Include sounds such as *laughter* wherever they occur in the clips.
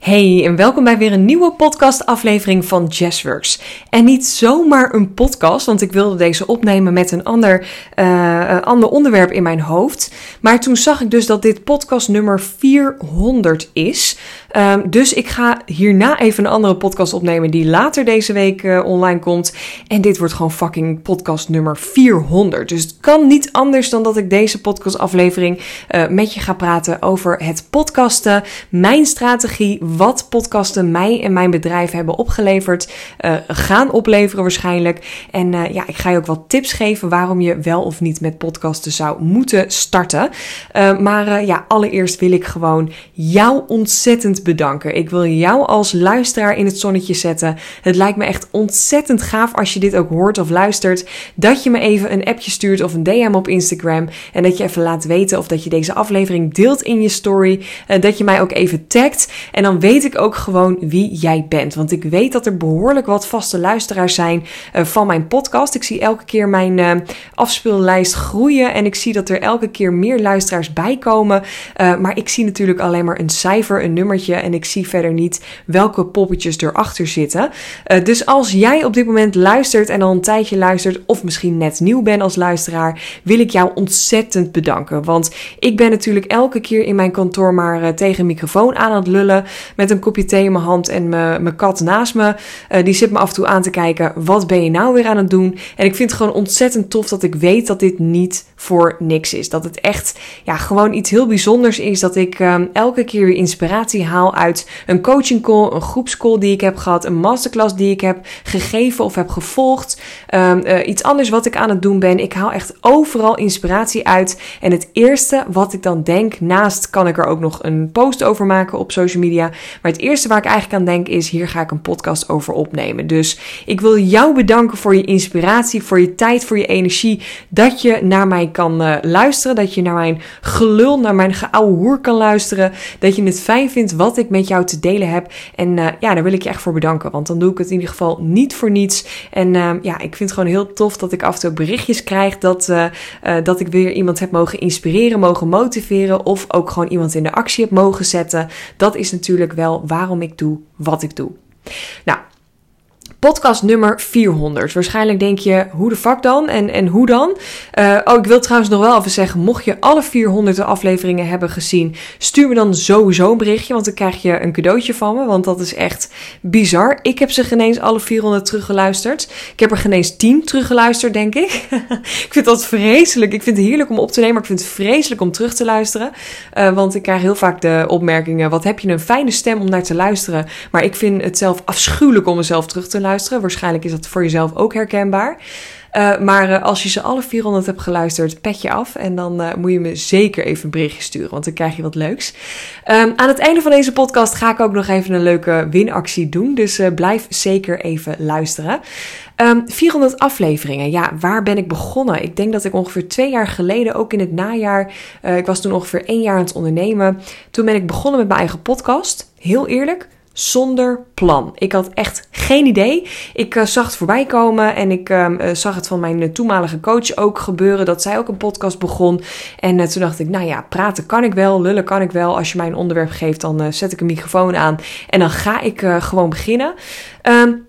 Hey en welkom bij weer een nieuwe podcastaflevering van Jazzworks. En niet zomaar een podcast, want ik wilde deze opnemen met een ander, uh, ander onderwerp in mijn hoofd. Maar toen zag ik dus dat dit podcast nummer 400 is. Um, dus ik ga hierna even een andere podcast opnemen die later deze week uh, online komt. En dit wordt gewoon fucking podcast nummer 400. Dus het kan niet anders dan dat ik deze podcastaflevering uh, met je ga praten over het podcasten, mijn strategie, wat podcasten mij en mijn bedrijf hebben opgeleverd, uh, gaan opleveren waarschijnlijk. En ja, ik ga je ook wat tips geven waarom je wel of niet met podcasten zou moeten starten. maar ja, allereerst wil ik gewoon jou ontzettend bedanken. Ik wil jou als luisteraar in het zonnetje zetten. Het lijkt me echt ontzettend gaaf als je dit ook hoort of luistert. Dat je me even een appje stuurt of een DM op Instagram. En dat je even laat weten of dat je deze aflevering deelt in je story. Dat je mij ook even tagt. En dan weet ik ook gewoon wie jij bent. Want ik weet dat er behoorlijk wat vaste luisteraars zijn uh, van mijn podcast. Ik zie elke keer mijn uh, afspeellijst groeien. En ik zie dat er elke keer meer luisteraars bij komen. maar ik zie natuurlijk alleen maar een cijfer, een nummertje en ik zie verder niet welke poppetjes erachter zitten. Dus als jij op dit moment luistert en al een tijdje luistert, of misschien net nieuw bent als luisteraar, wil ik jou ontzettend bedanken. Want ik ben natuurlijk elke keer in mijn kantoor maar tegen microfoon aan het lullen. Met een kopje thee in mijn hand en mijn kat naast me. Uh, die zit me af en toe aan te kijken. Wat ben je nou weer aan het doen? En ik vind het gewoon ontzettend tof dat ik weet dat dit niet voor niks is. Dat het echt ja, gewoon iets heel bijzonders is. Dat ik um, elke keer weer inspiratie haal uit een coaching call, een groepscall die ik heb gehad, een masterclass die ik heb gegeven of heb gevolgd, um, uh, iets anders wat ik aan het doen ben. Ik haal echt overal inspiratie uit. En het eerste wat ik dan denk, naast kan ik er ook nog een post over maken op social media. Maar het eerste waar ik eigenlijk aan denk is, hier ga ik een podcast over opnemen. Dus ik wil jou bedanken voor je inspiratie, voor je tijd, voor je energie. Dat je naar mij kan uh, luisteren, dat je naar mijn gelul, naar mijn geouwe hoer kan luisteren. Dat je het fijn vindt wat ik met jou te delen heb. En uh, ja, daar wil ik je echt voor bedanken. Want dan doe ik het in ieder geval niet voor niets. En uh, ja, ik vind het gewoon heel tof dat ik af en toe berichtjes krijg dat, uh, dat ik weer iemand heb mogen inspireren, mogen motiveren. Of ook gewoon iemand in de actie heb mogen zetten. Dat is natuurlijk wel waarom ik doe wat ik doe. Nou, podcast nummer 400. Waarschijnlijk denk je, hoe de fuck dan? En, en hoe dan? Uh, oh, ik wil trouwens nog wel even zeggen, mocht je alle 400 afleveringen hebben gezien, stuur me dan sowieso een berichtje, want dan krijg je een cadeautje van me, want dat is echt bizar. Ik heb ze geen eens alle 400 teruggeluisterd. Ik heb er geen eens 10 teruggeluisterd, denk ik. *laughs* ik vind dat vreselijk. Ik vind het heerlijk om op te nemen, maar ik vind het vreselijk om terug te luisteren. Uh, want ik krijg heel vaak de opmerkingen, wat heb je een fijne stem om naar te luisteren. Maar ik vind het zelf afschuwelijk om mezelf terug te luisteren luisteren. Waarschijnlijk is dat voor jezelf ook herkenbaar. Uh, maar uh, als je ze alle 400 hebt geluisterd, pet je af. En dan uh, moet je me zeker even een berichtje sturen, want dan krijg je wat leuks. Um, aan het einde van deze podcast ga ik ook nog even een leuke winactie doen. Dus blijf zeker even luisteren. Um, ehm, 400 afleveringen. Ja, waar ben ik begonnen? Ik denk dat ik ongeveer twee jaar geleden, ook in het najaar, ik was toen ongeveer één jaar aan het ondernemen. Toen ben ik begonnen met mijn eigen podcast. Heel eerlijk, zonder plan. Ik had echt geen idee. Ik uh, zag het voorbij komen en ik uh, zag het van mijn toenmalige coach ook gebeuren. Dat zij ook een podcast begon. En toen dacht ik, nou ja, praten kan ik wel, lullen kan ik wel. Als je mij een onderwerp geeft, dan zet ik een microfoon aan en dan ga ik gewoon beginnen. Um,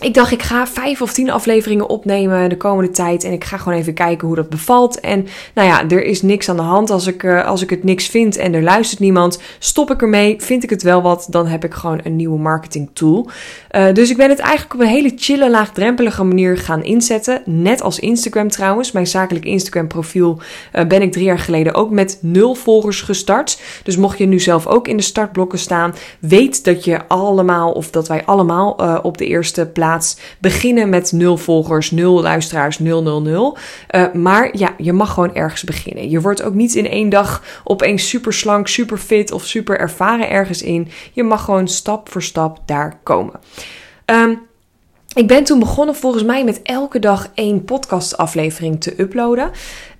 ik dacht, ik ga vijf of tien afleveringen opnemen de komende tijd. En ik ga gewoon even kijken hoe dat bevalt. En nou ja, er is niks aan de hand. Als ik, uh, als ik het niks vind en er luistert niemand, stop ik ermee. Vind ik het wel wat, dan heb ik gewoon een nieuwe marketing tool. Uh, dus ik ben het eigenlijk op een hele chille, laagdrempelige manier gaan inzetten. Net als Instagram trouwens. Mijn zakelijk Instagram profiel uh, ben ik drie jaar geleden ook met nul volgers gestart. Dus mocht je nu zelf ook in de startblokken staan, weet dat je allemaal, of dat wij allemaal op de eerste plaats beginnen met nul volgers, nul luisteraars, 000. Uh, maar ja, je mag gewoon ergens beginnen. Je wordt ook niet in één dag opeens super slank, super fit of super ervaren ergens in. Je mag gewoon stap voor stap daar komen. Um, ik ben toen begonnen volgens mij met elke dag één podcastaflevering te uploaden.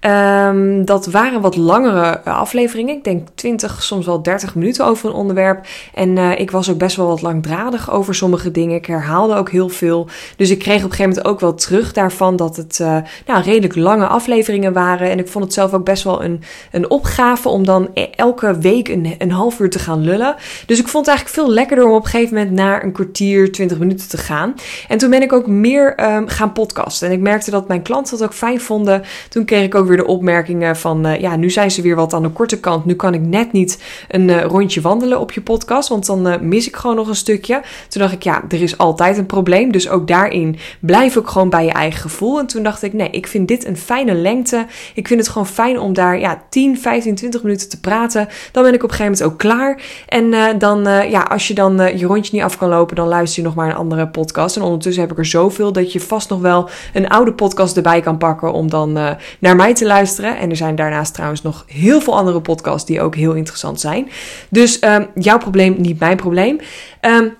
Ehm, dat waren wat langere afleveringen. Ik denk 20, soms wel 30 minuten over een onderwerp. En uh, ik was ook best wel wat langdradig over sommige dingen. Ik herhaalde ook heel veel. Dus ik kreeg op een gegeven moment ook wel terug daarvan dat het uh, nou, redelijk lange afleveringen waren. En ik vond het zelf ook best wel een, een opgave om dan e-, elke week een, een half uur te gaan lullen. Dus ik vond het eigenlijk veel lekkerder om op een gegeven moment naar een kwartier, 20 minuten te gaan. En toen ben ik ook meer um, gaan podcasten. En ik merkte dat mijn klanten dat ook fijn vonden. Toen kreeg ik ook de opmerkingen van, uh, ja, nu zijn ze weer wat aan de korte kant. Nu kan ik net niet een uh, rondje wandelen op je podcast, want dan uh, mis ik gewoon nog een stukje. Toen dacht ik, ja, er is altijd een probleem. Dus ook daarin blijf ik gewoon bij je eigen gevoel. En toen dacht ik, nee, ik vind dit een fijne lengte. Ik vind het gewoon fijn om daar ja, 10, 15, 20 minuten te praten. Dan ben ik op een gegeven moment ook klaar. En dan, ja, als je dan je rondje niet af kan lopen, dan luister je nog maar een andere podcast. En ondertussen heb ik er zoveel dat je vast nog wel een oude podcast erbij kan pakken om dan naar mij te luisteren. En er zijn daarnaast trouwens nog heel veel andere podcasts die ook heel interessant zijn. Dus um, jouw probleem, niet mijn probleem. Um,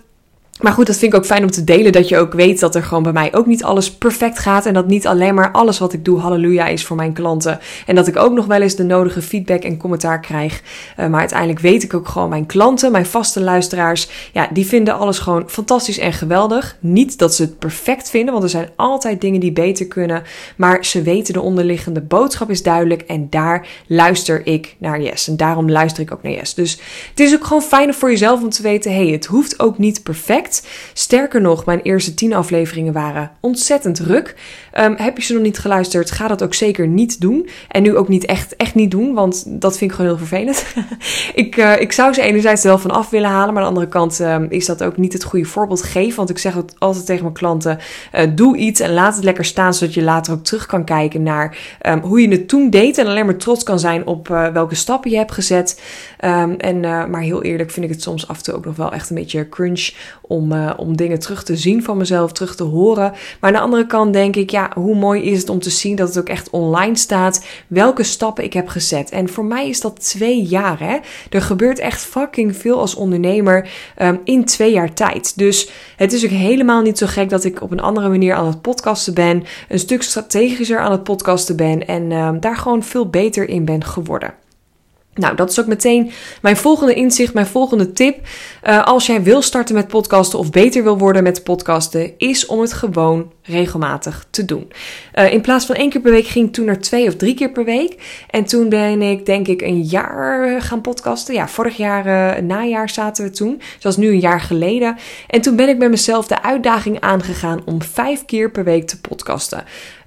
maar goed, dat vind ik ook fijn om te delen. Dat je ook weet dat er gewoon bij mij ook niet alles perfect gaat. En dat niet alleen maar alles wat ik doe, halleluja, is voor mijn klanten. En dat ik ook nog wel eens de nodige feedback en commentaar krijg. Uh, maar uiteindelijk weet ik ook gewoon mijn klanten, mijn vaste luisteraars. Ja, die vinden alles gewoon fantastisch en geweldig. Niet dat ze het perfect vinden, want er zijn altijd dingen die beter kunnen. Maar ze weten de onderliggende boodschap is duidelijk. En daar luister ik naar Yes. En daarom luister ik ook naar Yes. Dus het is ook gewoon fijn voor jezelf om te weten: hey, het hoeft ook niet perfect. Sterker nog, mijn eerste tien afleveringen waren ontzettend ruk. Um, heb je ze nog niet geluisterd, ga dat ook zeker niet doen. En nu ook niet echt, echt niet doen, want dat vind ik gewoon heel vervelend. *laughs* ik, uh, ik zou ze enerzijds wel van af willen halen, maar aan de andere kant um, is dat ook niet het goede voorbeeld geven. Want ik zeg altijd tegen mijn klanten, uh, doe iets en laat het lekker staan, zodat je later ook terug kan kijken naar um, hoe je het toen deed. En alleen maar trots kan zijn op uh, welke stappen je hebt gezet. en, maar heel eerlijk vind ik het soms af en toe ook nog wel echt een beetje cringe om, om dingen terug te zien van mezelf, terug te horen. Maar aan de andere kant denk ik, ja, hoe mooi is het om te zien dat het ook echt online staat. Welke stappen ik heb gezet. En voor mij is dat twee jaar. Hè? Er gebeurt echt fucking veel als ondernemer um, in twee jaar tijd. Dus het is ook helemaal niet zo gek dat ik op een andere manier aan het podcasten ben. Een stuk strategischer aan het podcasten ben. En um, daar gewoon veel beter in ben geworden. Nou, dat is ook meteen mijn volgende inzicht, mijn volgende tip. Uh, als jij wil starten met podcasten of beter wil worden met podcasten, is om het gewoon regelmatig te doen. Uh, in plaats van één keer per week ging ik toen naar twee of drie keer per week. En toen ben ik denk ik een jaar gaan podcasten. Ja, vorig jaar, uh, najaar zaten we toen. Dus dat is nu een jaar geleden. En toen ben ik met mezelf de uitdaging aangegaan om vijf keer per week te podcasten.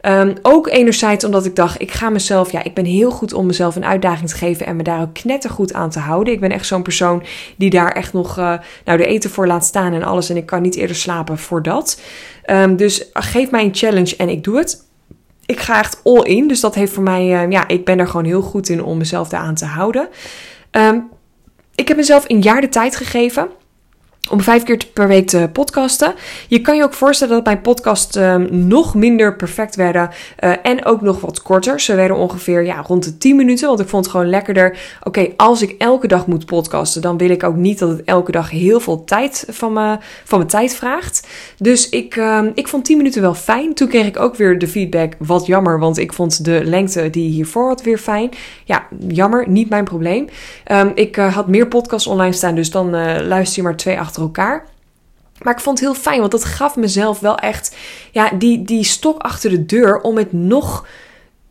Um, ook enerzijds omdat ik dacht, ik ga mezelf, ja, ik ben heel goed om mezelf een uitdaging te geven en me daar ook knettergoed aan te houden. Ik ben echt zo'n persoon die daar echt nog, uh, nou, de eten voor laat staan en alles. En ik kan niet eerder slapen voor dat. Um, dus geef mij een challenge en ik doe het. Ik ga echt all in. Dus dat heeft voor mij, uh, ja, ik ben er gewoon heel goed in om mezelf daaraan te houden. Ik heb mezelf een jaar de tijd gegeven om vijf keer per week te podcasten. Je kan je ook voorstellen dat mijn podcasts um, nog minder perfect werden uh, en ook nog wat korter. Ze werden ongeveer ja, rond de 10 minuten, want ik vond het gewoon lekkerder. Oké, als ik elke dag moet podcasten, dan wil ik ook niet dat het elke dag heel veel tijd van, me, van mijn tijd vraagt. Dus ik, um, ik vond 10 minuten wel fijn. Toen kreeg ik ook weer de feedback, wat jammer, want ik vond de lengte die hiervoor had weer fijn. Ja, jammer, niet mijn probleem. Um, ik uh, had meer podcasts online staan, dus dan uh, luister je maar twee achter elkaar. Maar ik vond het heel fijn, want dat gaf mezelf wel echt ja, die, die stok achter de deur om het nog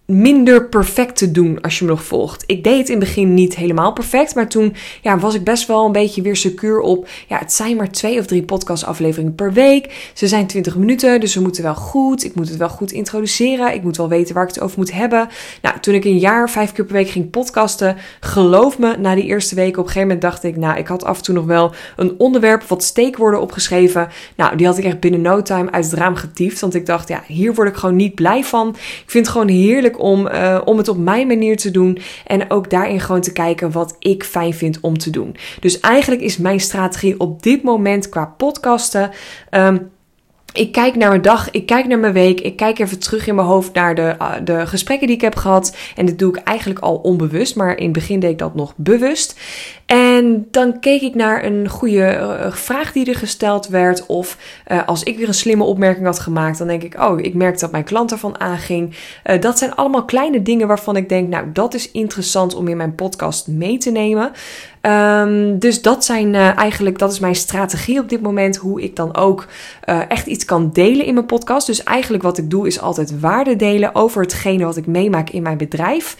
minder perfect te doen als je me nog volgt. Ik deed het in het begin niet helemaal perfect, maar toen ja, was ik best wel een beetje weer secuur op. Ja, het zijn maar twee of drie podcastafleveringen per week. Ze zijn 20 minuten, dus we moeten wel goed. Ik moet het wel goed introduceren. Ik moet wel weten waar ik het over moet hebben. Nou, toen ik een jaar vijf keer per week ging podcasten, geloof me, na die eerste weken op een gegeven moment dacht ik, nou, ik had af en toe nog wel een onderwerp, wat steekwoorden opgeschreven. Nou, die had ik echt binnen no time uit het raam getiefd, want ik dacht, ja, hier word ik gewoon niet blij van. Ik vind het gewoon heerlijk om, uh, om het op mijn manier te doen. En ook daarin gewoon te kijken wat ik fijn vind om te doen. Dus eigenlijk is mijn strategie op dit moment qua podcasten. Um, ik kijk naar mijn dag, ik kijk naar mijn week, ik kijk even terug in mijn hoofd naar de, uh, de gesprekken die ik heb gehad. En dit doe ik eigenlijk al onbewust, maar in het begin deed ik dat nog bewust. En dan keek ik naar een goede uh, vraag die er gesteld werd. Of uh, als ik weer een slimme opmerking had gemaakt, dan denk ik, oh, ik merk dat mijn klant ervan aanging. dat zijn allemaal kleine dingen waarvan ik denk, nou, dat is interessant om in mijn podcast mee te nemen. Um, dus dat zijn eigenlijk, dat is mijn strategie op dit moment. Hoe ik dan ook echt iets kan delen in mijn podcast. Dus eigenlijk wat ik doe is altijd waarde delen over hetgene wat ik meemaak in mijn bedrijf.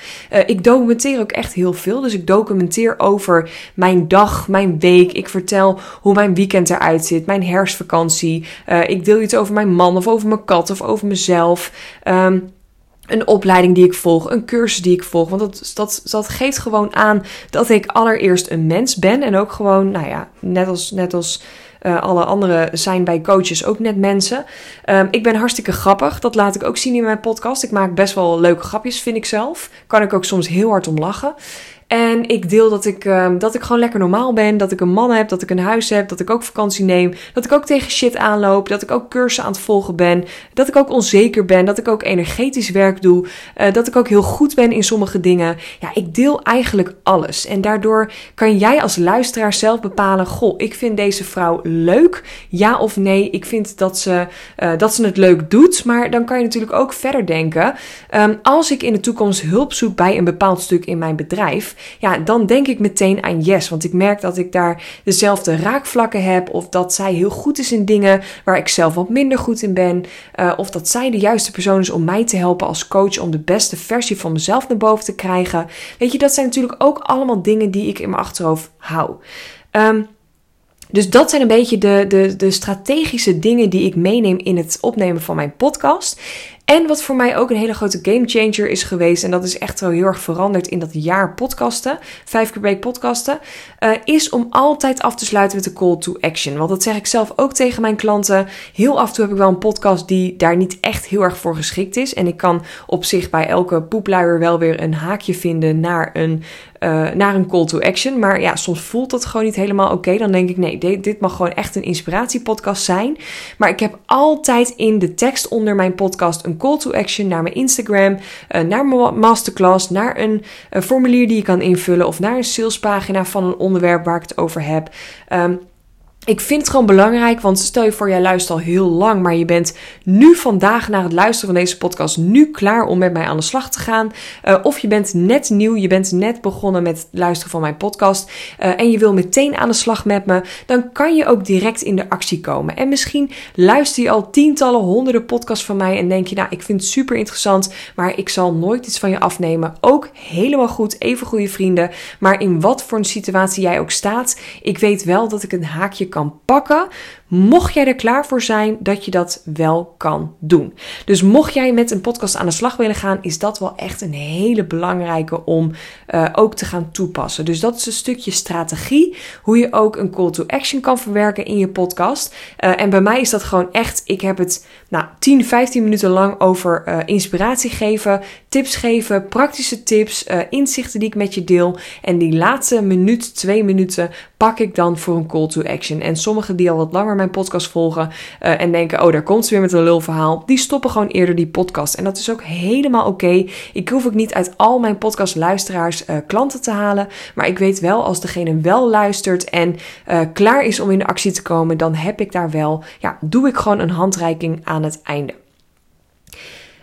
Ik documenteer ook echt heel veel. Dus ik documenteer over mijn dag, mijn week. Ik vertel hoe mijn weekend eruit ziet, mijn herfstvakantie. ik deel iets over mijn man of over mijn kat of over mezelf. Um, een opleiding die ik volg, een cursus die ik volg. Want dat, dat, dat geeft gewoon aan dat ik allereerst een mens ben. En ook gewoon, nou ja, net als, net als uh, alle anderen zijn bij coaches ook net mensen. Um, ik ben hartstikke grappig. Dat laat ik ook zien in mijn podcast. Ik maak best wel leuke grapjes, vind ik zelf. Kan ik ook soms heel hard om lachen. En ik deel dat ik, um, dat ik gewoon lekker normaal ben. Dat ik een man heb, dat ik een huis heb, dat ik ook vakantie neem. Dat ik ook tegen shit aanloop. Dat ik ook cursussen aan het volgen ben. Dat ik ook onzeker ben. Dat ik ook energetisch werk doe. Uh, dat ik ook heel goed ben in sommige dingen. Ja, ik deel eigenlijk alles. En daardoor kan jij als luisteraar zelf bepalen: Goh, ik vind deze vrouw leuk. Ja of nee. Ik vind dat ze, uh, dat ze het leuk doet. Maar dan kan je natuurlijk ook verder denken. Um, als ik in de toekomst hulp zoek bij een bepaald stuk in mijn bedrijf ja, dan denk ik meteen aan yes. Want ik merk dat ik daar dezelfde raakvlakken heb. Of dat zij heel goed is in dingen waar ik zelf wat minder goed in ben. Uh, of dat zij de juiste persoon is om mij te helpen als coach om de beste versie van mezelf naar boven te krijgen. Weet je, dat zijn natuurlijk ook allemaal dingen die ik in mijn achterhoofd hou. Um, dus dat zijn een beetje de, de, de strategische dingen die ik meeneem in het opnemen van mijn podcast. En wat voor mij ook een hele grote game changer is geweest, en dat is echt wel heel erg veranderd in dat jaar podcasten, vijf keer week podcasten, uh, is om altijd af te sluiten met de call to action. Want dat zeg ik zelf ook tegen mijn klanten. Heel af en toe heb ik wel een podcast die daar niet echt heel erg voor geschikt is. En ik kan op zich bij elke poepluier wel weer een haakje vinden naar een uh, naar een call to action. Maar ja, soms voelt dat gewoon niet helemaal oké. Dan denk ik, nee, dit, dit, mag gewoon echt een inspiratiepodcast zijn. Maar ik heb altijd in de tekst onder mijn podcast een call to action naar mijn Instagram, uh, naar mijn masterclass, naar een, een, formulier die je kan invullen of naar een salespagina van een onderwerp waar ik het over heb. Um, ik vind het gewoon belangrijk, want stel je voor, jij luistert al heel lang, maar je bent nu vandaag naar het luisteren van deze podcast nu klaar om met mij aan de slag te gaan. Uh, of je bent net nieuw, je bent net begonnen met luisteren van mijn podcast uh, en je wil meteen aan de slag met me, dan kan je ook direct in de actie komen. En misschien luister je al tientallen, honderden podcasts van mij en denk je, nou, ik vind het super interessant, maar ik zal nooit iets van je afnemen. Ook helemaal goed, even goede vrienden, maar in wat voor een situatie jij ook staat, ik weet wel dat ik een haakje kan pakken Mocht jij er klaar voor zijn dat je dat wel kan doen. Dus mocht jij met een podcast aan de slag willen gaan, is dat wel echt een hele belangrijke om uh, ook te gaan toepassen. Dus dat is een stukje strategie, hoe je ook een call to action kan verwerken in je podcast. Uh, en bij mij is dat gewoon echt, ik heb het nou, 10, 15 minuten lang over uh, inspiratie geven, tips geven, praktische tips, inzichten die ik met je deel. En die laatste minuut, twee minuten pak ik dan voor een call to action. En sommigen die al wat langer mijn podcast volgen uh, en denken: oh, daar komt ze weer met een lulverhaal. Die stoppen gewoon eerder die podcast. En dat is ook helemaal oké. Ik hoef ook niet uit al mijn podcastluisteraars uh, klanten te halen. Maar ik weet wel, als degene wel luistert en uh, klaar is om in de actie te komen, dan heb ik daar wel, ja, doe ik gewoon een handreiking aan het einde.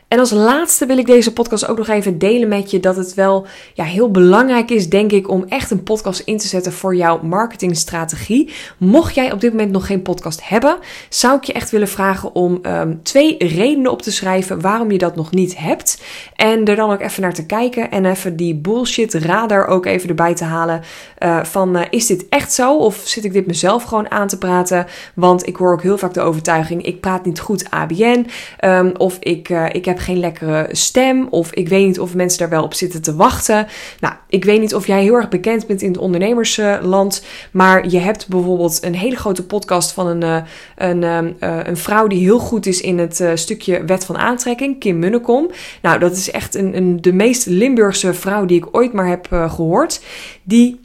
En als laatste wil ik deze podcast ook nog even delen met je dat het wel ja, heel belangrijk is, denk ik, om echt een podcast in te zetten voor jouw marketingstrategie. Mocht jij op dit moment nog geen podcast hebben, zou ik je echt willen vragen om um, twee redenen op te schrijven waarom je dat nog niet hebt. En er dan ook even naar te kijken en even die bullshit radar ook even erbij te halen. Uh, van uh, is dit echt zo of zit ik dit mezelf gewoon aan te praten? Want ik hoor ook heel vaak de overtuiging, ik praat niet goed ABN. Um, of ik, uh, ik heb geen lekkere stem. Of ik weet niet of mensen daar wel op zitten te wachten. Nou, ik weet niet of jij heel erg bekend bent in het ondernemersland. Maar je hebt bijvoorbeeld een hele grote podcast van een, eh, een, een, eh, een vrouw die heel goed is in het eh, stukje wet van aantrekking, Kim Munnekom. Nou, dat is echt een, een, de meest Limburgse vrouw die ik ooit maar heb gehoord. Die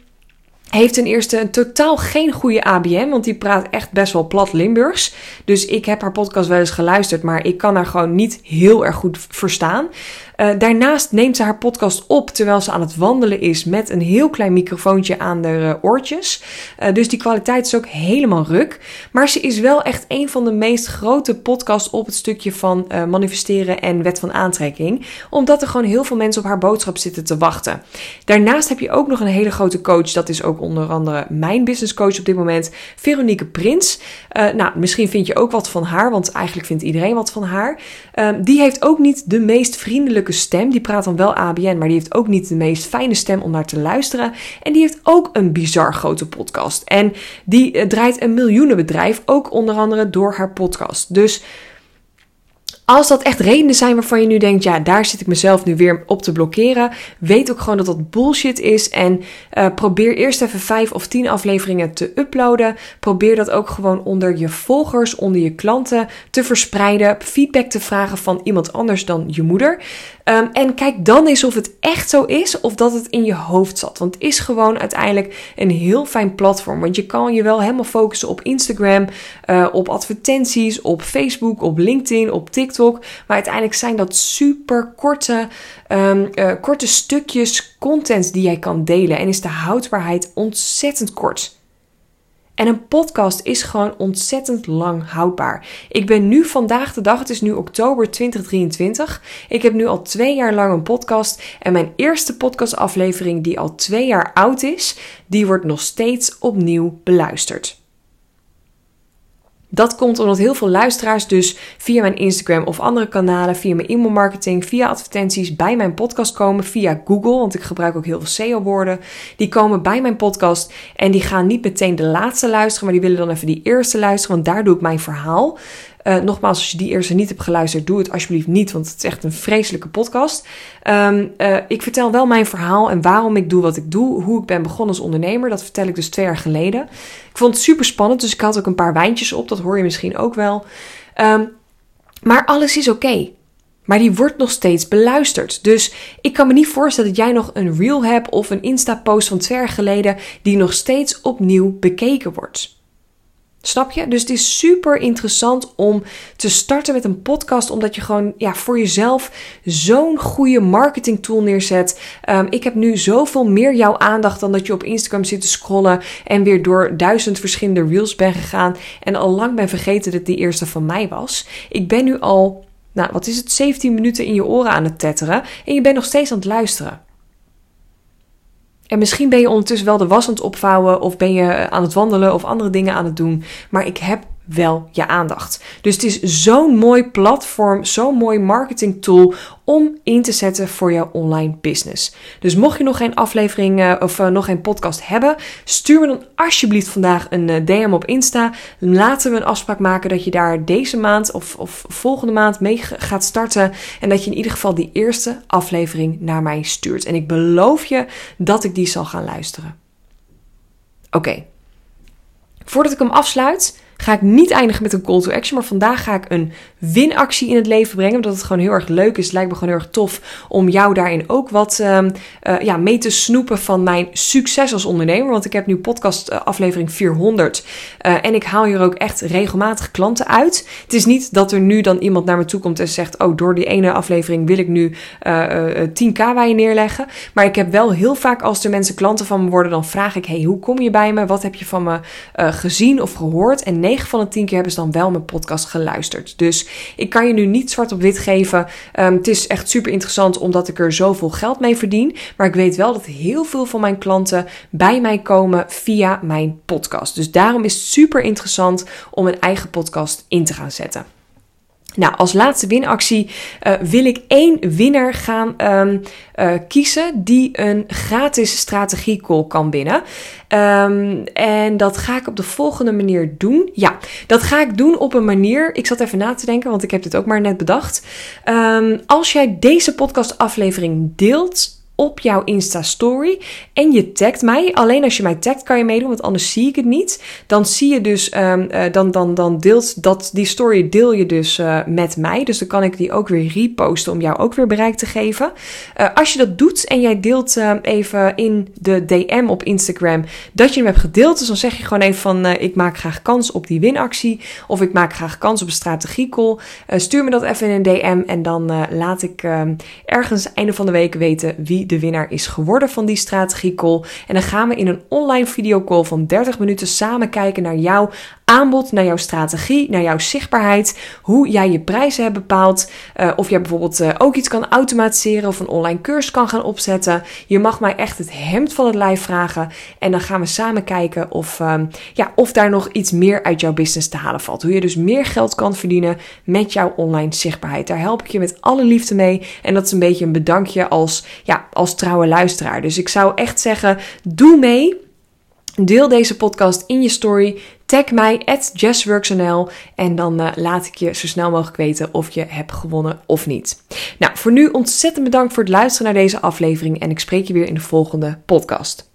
heeft ten eerste een totaal geen goede ABM, want die praat echt best wel plat Limburgs. Dus ik heb haar podcast wel eens geluisterd, maar ik kan haar gewoon niet heel erg goed verstaan. Uh, daarnaast neemt ze haar podcast op terwijl ze aan het wandelen is met een heel klein microfoontje aan de uh, oortjes. Uh, dus die kwaliteit is ook helemaal ruk. Maar ze is wel echt een van de meest grote podcasts op het stukje van manifesteren en wet van aantrekking. Omdat er gewoon heel veel mensen op haar boodschap zitten te wachten. Daarnaast heb je ook nog een hele grote coach. Dat is ook onder andere mijn business coach op dit moment, Veronique Prins. nou, misschien vind je ook wat van haar, want eigenlijk vindt iedereen wat van haar. Ehm, die heeft ook niet de meest vriendelijke stem. Die praat dan wel ABN, maar die heeft ook niet de meest fijne stem om naar te luisteren. En die heeft ook een bizar grote podcast. En die eh, draait een miljoenenbedrijf, ook onder andere door haar podcast. Dus als dat echt redenen zijn waarvan je nu denkt, ja, daar zit ik mezelf nu weer op te blokkeren, weet ook gewoon dat dat bullshit is. En uh, probeer eerst even vijf of tien afleveringen te uploaden. Probeer dat ook gewoon onder je volgers, onder je klanten te verspreiden. Feedback te vragen van iemand anders dan je moeder. Um, en kijk dan eens of het echt zo is of dat het in je hoofd zat. Want het is gewoon uiteindelijk een heel fijn platform. Want je kan je wel helemaal focussen op Instagram, uh, op advertenties, op Facebook, op LinkedIn, op TikTok. Maar uiteindelijk zijn dat super korte, um, uh, korte stukjes content die jij kan delen. En is de houdbaarheid ontzettend kort. En een podcast is gewoon ontzettend lang houdbaar. Ik ben nu vandaag de dag, het is nu oktober 2023. Ik heb nu al twee jaar lang een podcast. En mijn eerste podcastaflevering, die al twee jaar oud is, die wordt nog steeds opnieuw beluisterd. Dat komt omdat heel veel luisteraars dus via mijn Instagram of andere kanalen, via mijn e-mail marketing, via advertenties bij mijn podcast komen, via Google, want ik gebruik ook heel veel SEO-woorden. Die komen bij mijn podcast en die gaan niet meteen de laatste luisteren, maar die willen dan even die eerste luisteren, want daar doe ik mijn verhaal. Uh, nogmaals, als je die eerste niet hebt geluisterd, doe het alsjeblieft niet, want het is echt een vreselijke podcast. Um, uh, ik vertel wel mijn verhaal en waarom ik doe wat ik doe, hoe ik ben begonnen als ondernemer. Dat vertel ik dus twee jaar geleden. Ik vond het super spannend, dus ik had ook een paar wijntjes op, dat hoor je misschien ook wel. Um, maar alles is oké. Maar die wordt nog steeds beluisterd. Dus ik kan me niet voorstellen dat jij nog een reel hebt of een Insta-post van twee jaar geleden die nog steeds opnieuw bekeken wordt. Snap je? Dus het is super interessant om te starten met een podcast, omdat je gewoon ja, voor jezelf zo'n goede marketing tool neerzet. Um, ik heb nu zoveel meer jouw aandacht dan dat je op Instagram zit te scrollen en weer door duizend verschillende reels ben gegaan en al lang ben vergeten dat die eerste van mij was. Ik ben nu al, nou wat is het, 17 minuten in je oren aan het tetteren en je bent nog steeds aan het luisteren. En misschien ben je ondertussen wel de was aan het opvouwen of ben je aan het wandelen of andere dingen aan het doen. Maar ik heb wel je aandacht. Dus het is zo'n mooi platform, zo'n mooi marketing tool om in te zetten voor jouw online business. Dus mocht je nog geen aflevering uh, of uh, nog geen podcast hebben, stuur me dan alsjeblieft vandaag een uh, DM op Insta. Laten we een afspraak maken dat je daar deze maand of, of volgende maand mee gaat starten en dat je in ieder geval die eerste aflevering naar mij stuurt. En ik beloof je dat ik die zal gaan luisteren. Oké. Voordat ik hem afsluit, ga ik niet eindigen met een call to action. Maar vandaag ga ik een winactie in het leven brengen. Omdat het gewoon heel erg leuk is. Het lijkt me gewoon heel erg tof om jou daarin ook wat uh, uh, ja, mee te snoepen van mijn succes als ondernemer. Want ik heb nu podcast uh, aflevering 400. Eh, en ik haal hier ook echt regelmatig klanten uit. Het is niet dat er nu dan iemand naar me toe komt en zegt: Oh, door die ene aflevering wil ik nu 10k bij neerleggen. Maar ik heb wel heel vaak als er mensen klanten van me worden, dan vraag ik: Hey, hoe kom je bij me? Wat heb je van me gezien of gehoord? En 9 van de 10 keer hebben ze dan wel mijn podcast geluisterd. Dus ik kan je nu niet zwart op wit geven. Um, het is echt super interessant omdat ik er zoveel geld mee verdien. Maar ik weet wel dat heel veel van mijn klanten bij mij komen via mijn podcast. Dus daarom is het super interessant om een eigen podcast in te gaan zetten. Nou, als laatste winactie uh, wil ik één winnaar gaan um, uh, kiezen die een gratis strategiecall kan winnen. Um, en dat ga ik op de volgende manier doen. Ja, dat ga ik doen op een manier. Ik zat even na te denken, want ik heb dit ook maar net bedacht. Um, als jij deze podcastaflevering deelt op jouw Insta Story. En je tagt mij. Alleen als je mij tagt kan je meedoen, want anders zie ik het niet. Dan zie je dus, um, uh, dan, dan, dan deelt dat, die story deel je dus uh, met mij. Dus dan kan ik die ook weer reposten om jou ook weer bereik te geven. Uh, als je dat doet en jij deelt uh, even in de DM op Instagram dat je hem hebt gedeeld. Dus dan zeg je gewoon even van ik maak graag kans op die winactie. Of ik maak graag kans op een strategiecall. stuur me dat even in een DM en dan laat ik ehm, ergens einde van de week weten de winnaar is geworden van die strategiecall. En dan gaan we in een online videocall van 30 minuten samen kijken naar jouw aanbod, naar jouw strategie, naar jouw zichtbaarheid, hoe jij je prijzen hebt bepaald, uh, of jij bijvoorbeeld uh, ook iets kan automatiseren of een online cursus kan gaan opzetten. Je mag mij echt het hemd van het lijf vragen en dan gaan we samen kijken of, um, ja, of daar nog iets meer uit jouw business te halen valt. Hoe je dus meer geld kan verdienen met jouw online zichtbaarheid. Daar help ik je met alle liefde mee en dat is een beetje een bedankje als, ja, als trouwe luisteraar. Dus ik zou echt zeggen, doe mee. Deel deze podcast in je story. Tag mij at JessWorksNL en dan uh, laat ik je zo snel mogelijk weten of je hebt gewonnen of niet. Nou, voor nu ontzettend bedankt voor het luisteren naar deze aflevering en ik spreek je weer in de volgende podcast.